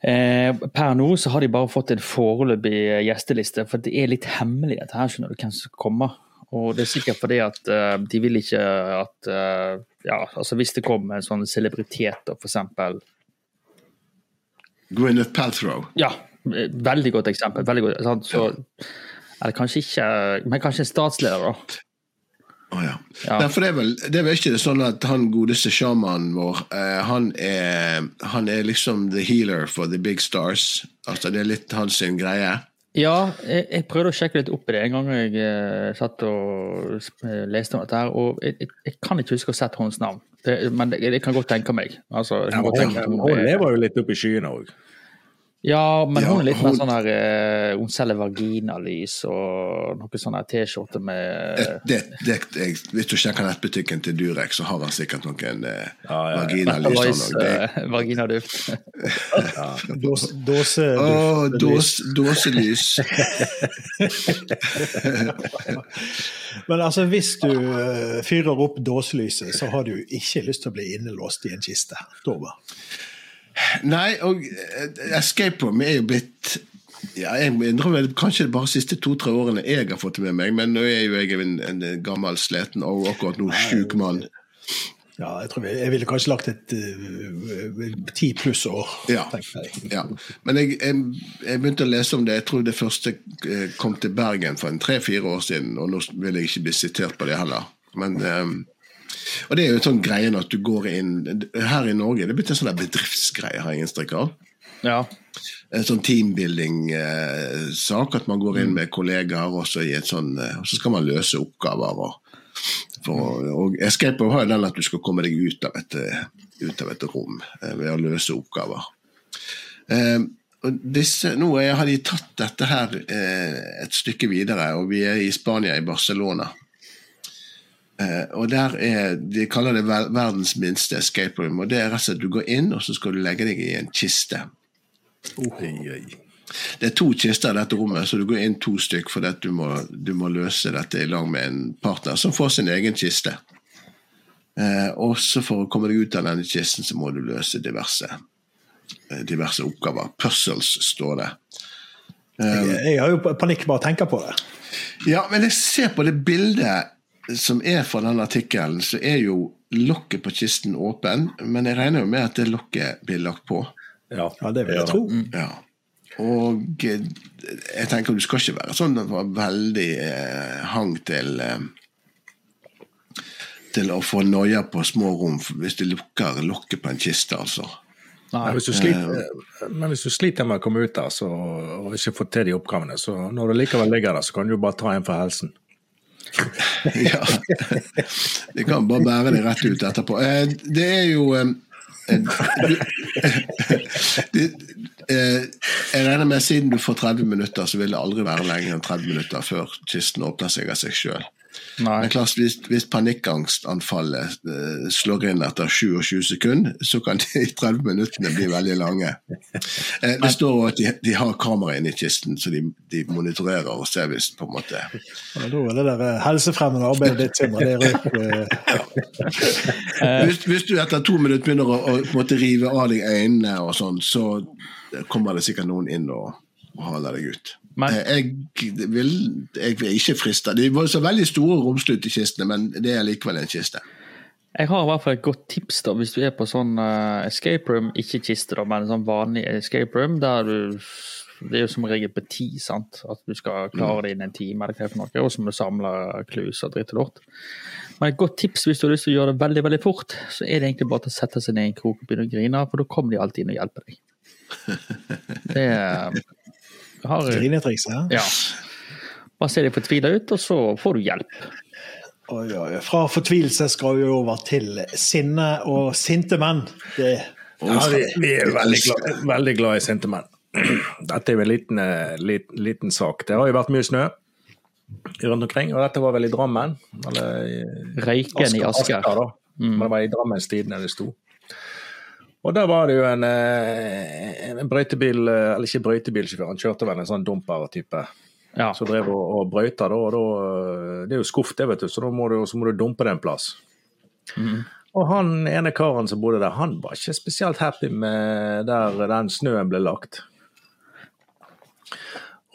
Eh, per nå så har de bare fått en foreløpig gjesteliste, for det er litt hemmelig dette her, skjønner du, hvem som kommer. Og det er sikkert fordi at uh, de vil ikke at uh, ja, altså Hvis det kommer en sånn celebritet, da, for eksempel Gwyneth Paltrow. Ja, veldig godt eksempel. veldig godt, sant? Så, Eller kanskje ikke Men kanskje en statsleder, da. Oh, ja. Ja. Nei, det er vel det er vel ikke sånn at han godeste sjamanen vår, eh, han, er, han er liksom the healer for the big stars. Altså Det er litt hans greie. Ja, jeg, jeg prøvde å sjekke litt opp i det en gang jeg eh, satt og eh, leste om dette. her, Og jeg, jeg, jeg kan ikke huske å ha sett hennes navn, det, men det, jeg kan godt tenke meg. Altså, Ja, godt tenke hun, hun er- lever jo litt oppe i skyene òg. Ja, men Ja, hun er litt mer hun- sånn her eh, Hun selger vaginalys og noe sånn her T-skjorte med Det, det, det, jeg, hvis du sjekker nettbutikken til Durek, så har han sikkert noen eh, Ja, ja. vaginalys. eh, [laughs] vaginaduft. [laughs] Dås, dåse, oh, dås, dåselys. [laughs] Men altså, hvis du eh, fyrer opp dåselyset, så har du ikke lyst til å bli innelåst i en kiste. Torben. Nei, og eh, Escape Room er jo blitt ja, jeg innrømmer kanskje det bare de siste to-tre årene jeg har fått med meg, men nå er jo jeg en, en gammel, sliten og akkurat nå sjuk mann. Ja, jeg tror jeg, jeg ville kanskje lagt et ti ti pluss år, Ja. tenker jeg. Ja. Men jeg, jeg, jeg begynte å lese om det. Jeg tror det første eh, kom til Bergen for en tre-fire år siden, og nå vil jeg ikke bli sitert på det heller. Men, eh, og det er jo en sånn greie at du går inn Her i Norge det er blitt en sånn bedriftsgreie, har jeg inntrykk av. Ja. En sånn teambuilding-sak, at man går inn med kollegaer og så, sånn, eh, og så skal man løse oppgaver. Og, for, og Escape har jo den at du skal komme deg ut av et, eh, ut av et rom eh, ved å løse oppgaver. Eh, og disse, nå har de tatt dette her eh, et stykke videre, og vi er i Spania, i Barcelona. Eh, og der er, De kaller det verdens minste escape room. og det er rett og slett Du går inn, og så skal du legge deg i en kiste. Oi. Det er to kister i dette rommet, så du går inn to stykk at du må, du må løse dette i lag med en partner som får sin egen kiste. Eh, og så for å komme deg ut av denne kisten, så må du løse diverse, eh, diverse oppgaver. Puzzles, står det. Jeg, jeg har jo panikk bare å tenke på det. Ja, men jeg ser på det bildet som er fra den artikkelen, så er jo lokket på kisten åpen, men jeg regner jo med at det lokket blir lagt på. Ja, Ja, det vil jeg tro. Ja. Og eh, jeg tenker du skal ikke være sånn veldig eh, hang til eh, til å få noia på små rom hvis du lukker lokket på en kiste, altså. Men hvis, du sliter, men hvis du sliter med å komme ut der så, og ikke få til de oppgavene, så når du likevel ligger der, så kan du jo bare ta en for helsen. [laughs] ja. Vi kan bare bære det rett ut etterpå. Eh, Det er jo eh, [laughs] eh, Jeg regner med siden du får 30 minutter, så vil det aldri være lenger enn 30 minutter før kysten åpner seg av seg sjøl. Nei. Men klart, hvis, hvis panikkangstanfallet uh, slår inn etter 27 sekunder, så kan de 30 minuttene bli veldig lange. Uh, det står også at de, de har kamera inne i kisten, så de, de monitorerer og ser hvis på en måte ja, da er det der eh, helsefremmende arbeidet ditt, Sindre, det eh, hvis, hvis du etter to minutter begynner å, å rive av deg øynene, og sånn, så kommer det sikkert noen inn og, og haler deg ut. Men- Eh, jeg, vil, jeg vil ikke friste. De var så veldig store og i kistene, men det er likevel en kiste. Jeg har i hvert fall et godt tips da, hvis du er på sånn uh, escape room, ikke kiste, da, men sånn vanlig escape room, der du Det er jo som regel på ti, sant. At du skal klare det innen en time, eller hva noe, og så må du samle klus og dritt og lort. Men et godt tips hvis du har lyst til å gjøre det veldig veldig fort, så er det egentlig bare å sette seg ned i en krok og begynne å grine, for da kommer de alltid inn og hjelper deg. [laughs] Det er har, grinetriks. Ja. Ja. Bare se deg fortvila ut, og så får du hjelp. Oi, oi. Fra fortvilelse skal vi over til sinne og sinte menn. Det, Ja, vi, vi er veldig glad, veldig glad i sinte menn. Dette er jo en liten, eh, liten, liten sak. Det har jo vært mye snø rundt omkring, og dette var vel i Drammen? Eller i Røyken i Asker. da. Men det var i Drammens Tidende det sto. Og der var det jo en, eh, en brøytebil, eh, eller ikke brøytebilsjåfør, han kjørte vel en sånn dumper-type. Ja. som drev og, og brøyta, da, og da eh, Det er jo skuff, det, vet du, så da må du, så må du dumpe det en plass. Og han ene karen som bodde der, han var ikke spesielt happy med der den snøen ble lagt.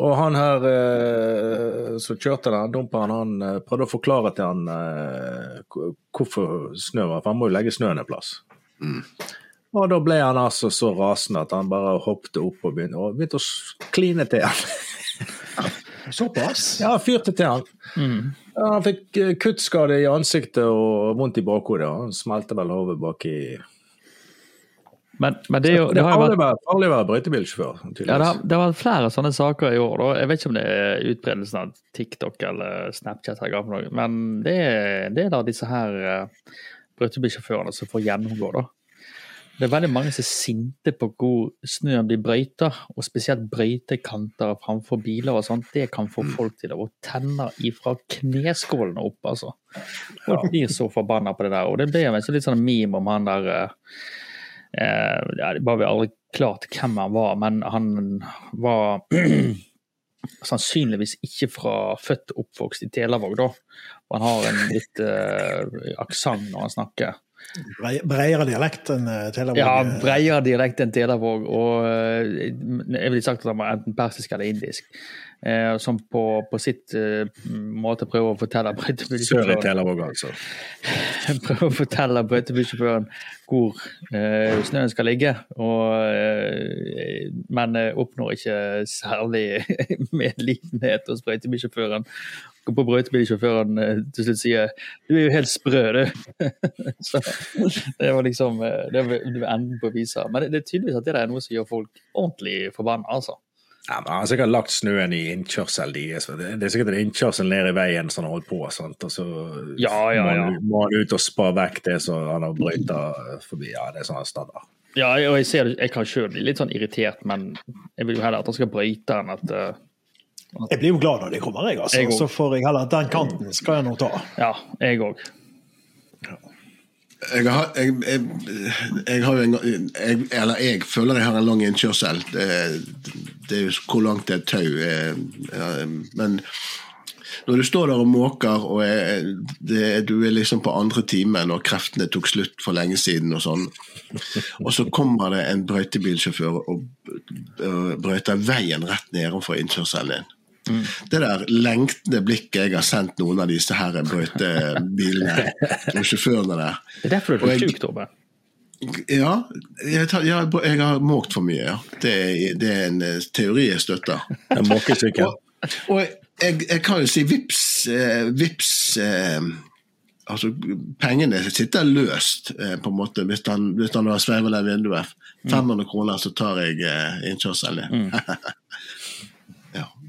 Og han her eh, som kjørte den dumperen, han prøvde å forklare til han eh, hvorfor snø var, for han må jo legge snøen en plass. Og da ble han altså så rasende at han bare hoppet opp og begynte, og begynte å kline til han. [laughs] såpass? Ja, fyrte til han. Mm. han fikk eh, kuttskade i ansiktet og vondt i bakhodet. og Han smelte vel hodet bak i Men, men det, er jo, Det har jo vært farlig å være- brøytebilsjåfør, Ja, det har, det vært flere sånne saker i år. Da. Jeg vet ikke om det er utbredelsen av TikTok eller Snapchat, noe, men det er det er da disse her uh, brøytebilsjåførene som får gjennomgå. da. Det er veldig mange som er sinte på hvor snøen blir brøyta, og spesielt brøytekanter framfor biler og sånt. Det kan få folk til å tenne ifra kneskålene opp, altså. Folk blir så forbanna på det der. Og det ble en litt sånn meme om han der eh, eh, ja, Det var vel aldri klart hvem han var, men han var [clears throat] sannsynligvis ikke fra født og oppvokst i Telavåg, da. Han har en litt eh, aksent når han snakker. Brei- Breiere dialekt enn eh, Telavåg. Ja, breiere dialekt enn Telavåg, og eh, jeg ville sagt at han var enten persisk eller indisk. Eh, som på, på sitt måte prøver å fortelle Sør i Telavåg, altså. [laughs] prøver å fortelle brøytebussjåføren hvor eh, snøen skal ligge, og, men oppnår ikke særlig [laughs] medlidenhet hos brøytebilsjåføren. Og på brøytebilsjåføren eh, til slutt sier 'du er jo helt sprø, du'. [laughs] Så det var liksom eh, det var, enden på visa. Men det, det er tydeligvis at det er noe som gjør folk ordentlig forbanna, altså. Ja, men Han har sikkert lagt snøen i innkjørsel deres. Det det er sikkert en innkjørsel ned i veien som han holdt på. Sant? Og så Ja, ja, ja. må han ut og spa vekk det som han har brøyta forbi. Ja, det er sånn standard. Ja, og jeg ser det, jeg kan sjøl bli litt sånn irritert, men jeg vil jo heller at han skal brøyte enn at eh, Jeg blir jo glad når de kommer, jeg. altså. Jeg. Så får jeg heller den kanten skal jeg nå ta. Ja, jeg òg. Jeg har, jeg, jeg, jeg har en, jeg, eller jeg føler jeg har en lang innkjørsel. Det, det er jo hvor langt det er tau. eh, Men når du står der og måker, og er, det, du er liksom på andre timen, og kreftene tok slutt for lenge siden, og sånn, og så kommer det en brøytebilsjåfør og og brøyter veien rett nedenfor innkjørselen din. Det der lengtende blikket jeg har sendt noen av disse her brøytebilene [laughs] og sjåførene der Det er derfor du er jeg- sjuk, Torben. Ja, jeg, tar, ja, jeg har måkt for mye, ja. Det, det er en eh, teori jeg støtter. En måkesykkel. Og, og jeg, jeg kan jo si vips, eh, vips eh, Altså, pengene sitter løst, eh, på en måte, hvis han, hvis han har sveivet det vinduet. 500 kroner, så tar jeg eh, innkjørselen. ja. [laughs]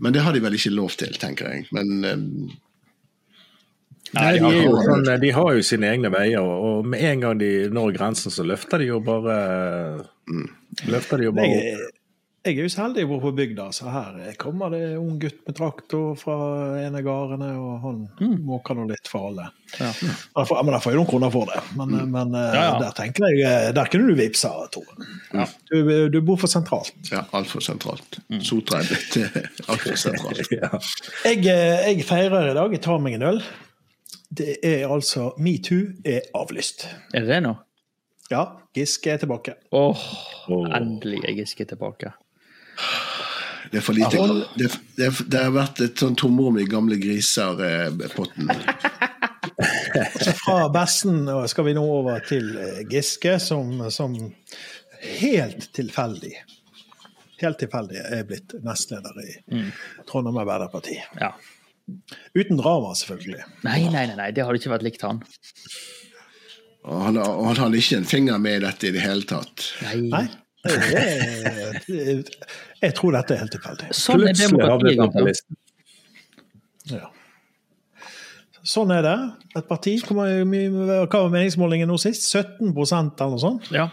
Men det har de vel ikke lov til, tenker jeg. Men um... Nei, de jo sånn, de har jo sine egne veier, og med en gang de når grensen, så løfter de jo bare Løfter de jo bare opp. Jeg, jeg er jo så heldig å bo på bygda, så her kommer det en ung gutt med traktor fra en av gårdene, og han måker nå litt for alle. Ja. Han får, men der får jeg noen kroner for det, men, men eh, Ja, ja. der tenker jeg eh, Der kunne du vippsa, Tore. Du, du bor for sentralt. ja, altfor sentralt. Sotra er blitt eh, altfor sentralt. [laughs] Ja. Jeg, jeg feirer i dag. Jeg tar meg en øl. Det er altså Metoo er avlyst. Er det det nå? Ja, Giske er tilbake. Åh, Åh. endelig er Giske tilbake. Det er for lite. Det, det, det har vært et sånn tomrom i gamle griser-potten. Altså fra Bessen skal vi nå over til eh, Giske, som, som helt tilfeldig Helt tilfeldig er blitt nestleder i Trondheim Arbeiderparti. Ja. Uten drama, selvfølgelig. Nei, nei, nei, nei, det hadde ikke vært likt han. Og han, han hadde ikke en finger med i dette i det hele tatt. Nei. det- Jeg tror dette er helt tilfeldig. Sånn er Plutselig havnet han på listen. Ja. Sånn er det. Et parti Hva var meningsmålingen nå sist? 17 eller noe sånt? Ja.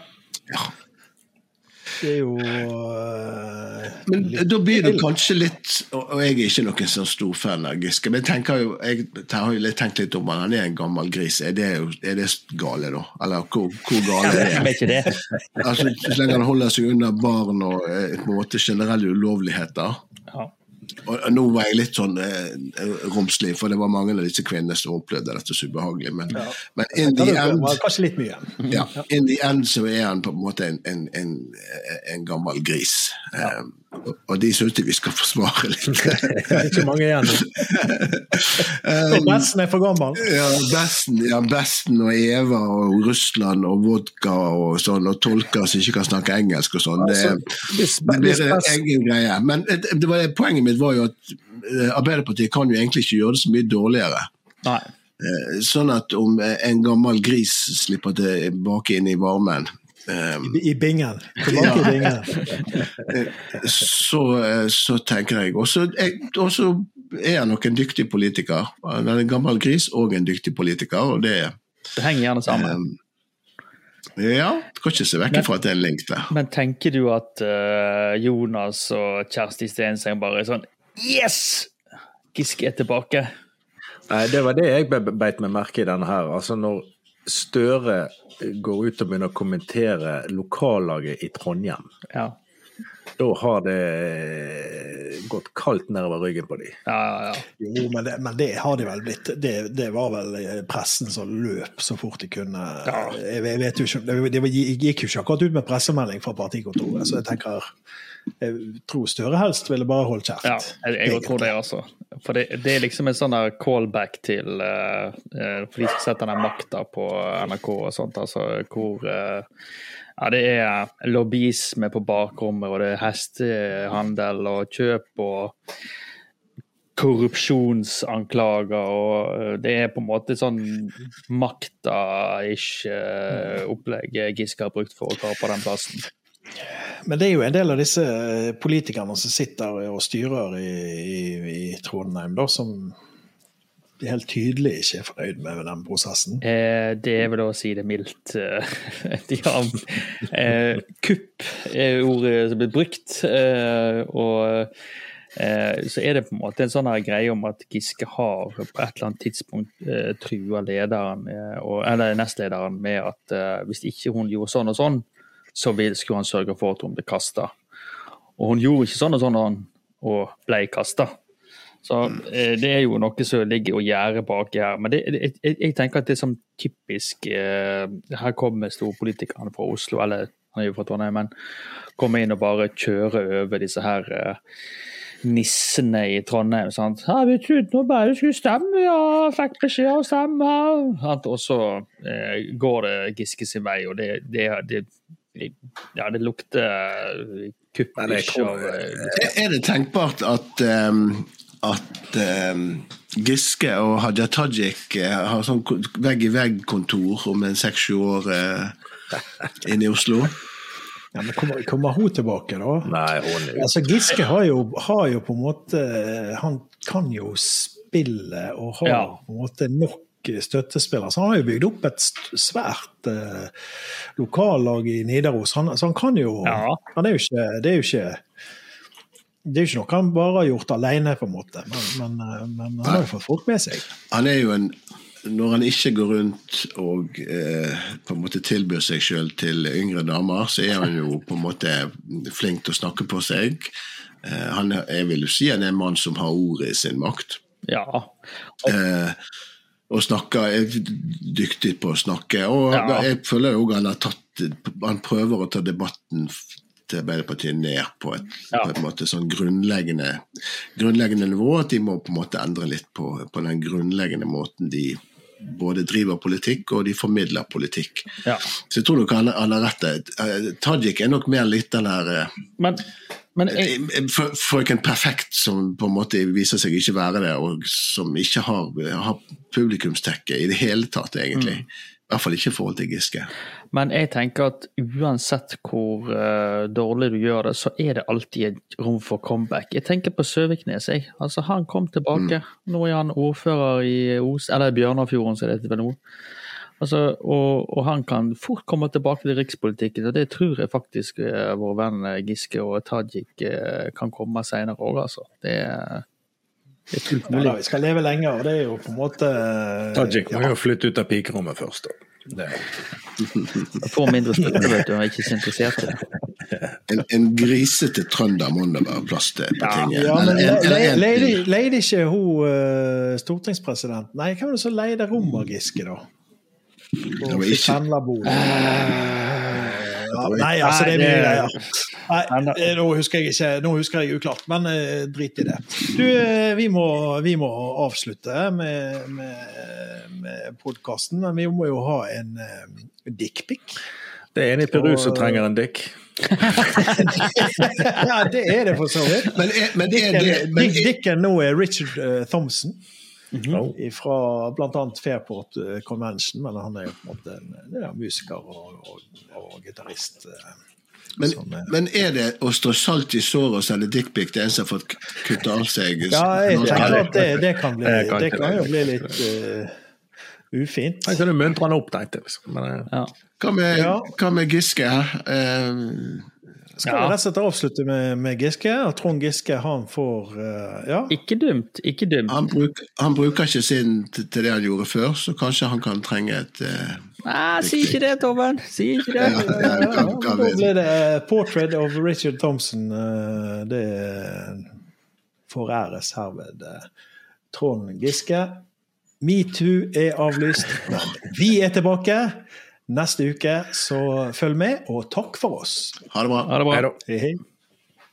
Det er jo øh, Men da blir det kanskje litt Og jeg er ikke noen sånn stor fan av Giske, men jeg tenker jo, jeg har jo tenkt litt om han. Han er en gammel gris. Er det, er det gale, da? Eller hvor, hvor gale er Hvem er det? ikke det? Altså, så lenge han holder seg unna barn og eh, på en måte generelle ulovligheter. Ja. Og og nå var jeg litt sånn eh, romslig, for det var mange av disse kvinnene som opplevde dette så ubehagelig. Men, men in the end kanskje litt mye. ja, in the end så er han på en måte en, en, en, en gammel gris. Ja. og, og de syns vi skal forsvare litt. [laughs] Det er ikke mange igjen. [laughs] Og Bessen er for gammel. ja, Besten, ja, Besten og Eva og Russland og vodka og sånn, og tolker som ikke kan snakke engelsk og sånn. Det, Altså, det hvis blir en egen greie. Men det var, poenget mitt var jo at eh, Arbeiderpartiet kan jo egentlig ikke gjøre det så mye dårligere. Nei. Eh, Sånn at om en gammel gris slipper tilbake inn i varmen, eh, I bingen. Tilbake i bingen. [laughs] så, eh, så tenker jeg Og så er han nok en dyktig politiker. Han er en gammel gris og en dyktig politiker, og det Det henger gjerne sammen. Um, Ja, kan ikke se vekk fra at det er en link der. Men tenker du at uh, Jonas og Kjersti Stenseng bare er sånn Yes! Giske er tilbake. Nei, det var det jeg be- beit meg merke i denne her. Altså når Støre går ut og begynner å kommentere lokallaget i Trondheim, Ja. da har det gått kaldt nedover ryggen på dem. Ja, ja, ja. Jo, men det, men det har de vel blitt. Det, det var vel pressen som løp så fort de kunne. Jeg, jeg vet jo ikke, det- De gikk jo ikke akkurat ut med pressemelding fra partikontoret, så jeg tenker jeg tror Støre helst ville bare holdt kjeft. ja jeg, jeg tror det, også. For det, det er liksom en sånn callback til eh, For de som setter den makta på NRK og sånt, altså hvor uh, ja, det er lobbyisme på bakrommet, og det er hestehandel og kjøp og korrupsjonsanklager, og det er på en måte sånn makta-ish eh, opplegg Giske har brukt for å kapre den plassen. Men det er jo en del av disse eh, politikerne som sitter og styrer i, i, i Trondheim, da, som helt tydelig ikke er fornøyd med den prosessen. Eh, det er vel å si det mildt. eh, [laughs] De har, eh, kupp er ordet som blir brukt. Eh, og eh, så er det på en måte en sånn her greie om at Giske har på et eller annet tidspunkt eh, trua lederen, eller nestlederen med at hvis ikke hun gjorde sånn og sånn, så skulle han sørge for at hun ble kasta. og hun gjorde ikke sånn og sånn og ble kasta. Så eh, det er jo noe som ligger og gjerder baki her. Men det, jeg, jeg tenker at det er sånn typisk eh, Her kommer storpolitikerne fra Oslo, eller han er jo fra Trondheim, men kommer inn og bare kjører over disse her eh, nissene i Trondheim. Sant? Ja, vi trodde nå bare du skulle stemme, ja, fikk beskjed om å stemme. Og så eh, går det Giske sin vei, og det, det, det ja, det lukter kupp ikke av eh, Er- Er det tenkbart at, um, at um, Giske og Hadia Tajik eh, har sånn vegg-i-vegg-kontor om en seks-sju år uh, inne i Oslo? Ja, men kommer, kommer hun tilbake, da? Nei, hun er Altså, Giske har jo, har jo på en måte Han kan jo spille og har Ja. på en måte nok støttespillere. Så han har jo bygd opp et svært eh, lokallag i Nidaros. Han, så han kan jo Ja. Han er jo ikke Det er jo ikke det er jo ikke noe han bare har gjort alene, på en måte, men, men, eh, men han har jo fått folk med seg. Han er jo en Når han ikke går rundt og eh, på en måte tilbyr seg sjøl til yngre damer, så er han jo på en måte flink til å snakke på seg. Eh, han er, jeg vil jo si han er en mann som har ordet i sin makt. Ja. Eh, og snakker, er dyktig på å snakke. Og Ja. jeg føler jo han har tatt Han prøver å ta debatten til Arbeiderpartiet ned på et, Ja. på et måte sånn grunnleggende, grunnleggende nivå. At de må på en måte endre litt på, på den grunnleggende måten de både driver politikk og de formidler politikk. ja. Så jeg tror nok han, han har rett. Eh, Tajik er nok mer litt den der eh, men jeg, Fr- Frøken Perfekt, som på en måte viser seg ikke være det, og som ikke har, har publikumstekke i det hele tatt, egentlig. I hvert fall ikke i forhold til Giske. Men jeg tenker at uansett hvor uh, dårlig du gjør det, så er det alltid et rom for comeback. Jeg tenker på Søviknes. Jeg. Altså, han kom tilbake. Nå er han ordfører i Os, eller Bjørnafjorden, som det heter nå. Altså, og, og han kan fort komme tilbake til rikspolitikken, og det tror jeg faktisk eh, vår venn eh, Giske og Tajik eh, kan komme senere òg, altså. Det er, det er fullt Ja, da, vi skal leve lenger, og det er jo på en måte Tajik må jo flytte ut av pikerommet først. Da. Det. Får mindre støtte, vet du, og er ikke så interessert i det. En, en grisete trønder må det være plass til på tinget. Ja, men leide ikke hun stortingspresident? Nei, hva var det som leide rom av Da? Det var ikke- Ja, nei, altså, det er mye greier. Nei, eh, nå husker jeg ikke, nå husker jeg uklart, men eh, drit i det. Du, eh, vi må, vi må avslutte med, med, med podkasten, men vi må jo ha en uh, dickpic. det er en i Peru som trenger en dick. [laughs] ja, det er det for så vidt. Men men det Dicken, men Dick, Dicken nå er Richard uh, Thompson. Oh. Fra bl.a. Fairport eh, Convention, men han er jo på en måte en, en ja, musiker og, og, og gitarist. eh, men, som, eh, men er det å strø salt i såret og sende dickpic det som har fått kutta av seg Ja, jeg tenker at det, det kan bli kan Det kan jo bli litt uh, ufint. Jeg kan jo muntre han opp, tenkte jeg. Liksom. Men, Ja. Hva med, hva med Giske? Eh, Skal vi Ja. rett og slett avslutte med, med Giske? Og Trond Giske han får uh, Ja. Ikke dumt, ikke dumt. han, bruk, han bruker ikke sin til, til det han gjorde før, så kanskje han kan trenge et uh, Nei, si ikke det, Torben. Si ikke det. Ja, ja, Ja, kan, kan da blir det eh, 'Portrait of Richard Thompson'. eh, Det foræres herved eh, Trond Giske. Metoo er avlyst, men vi er tilbake neste uke, så følg med, og takk for oss. Ha det bra. Ha det bra. Hei.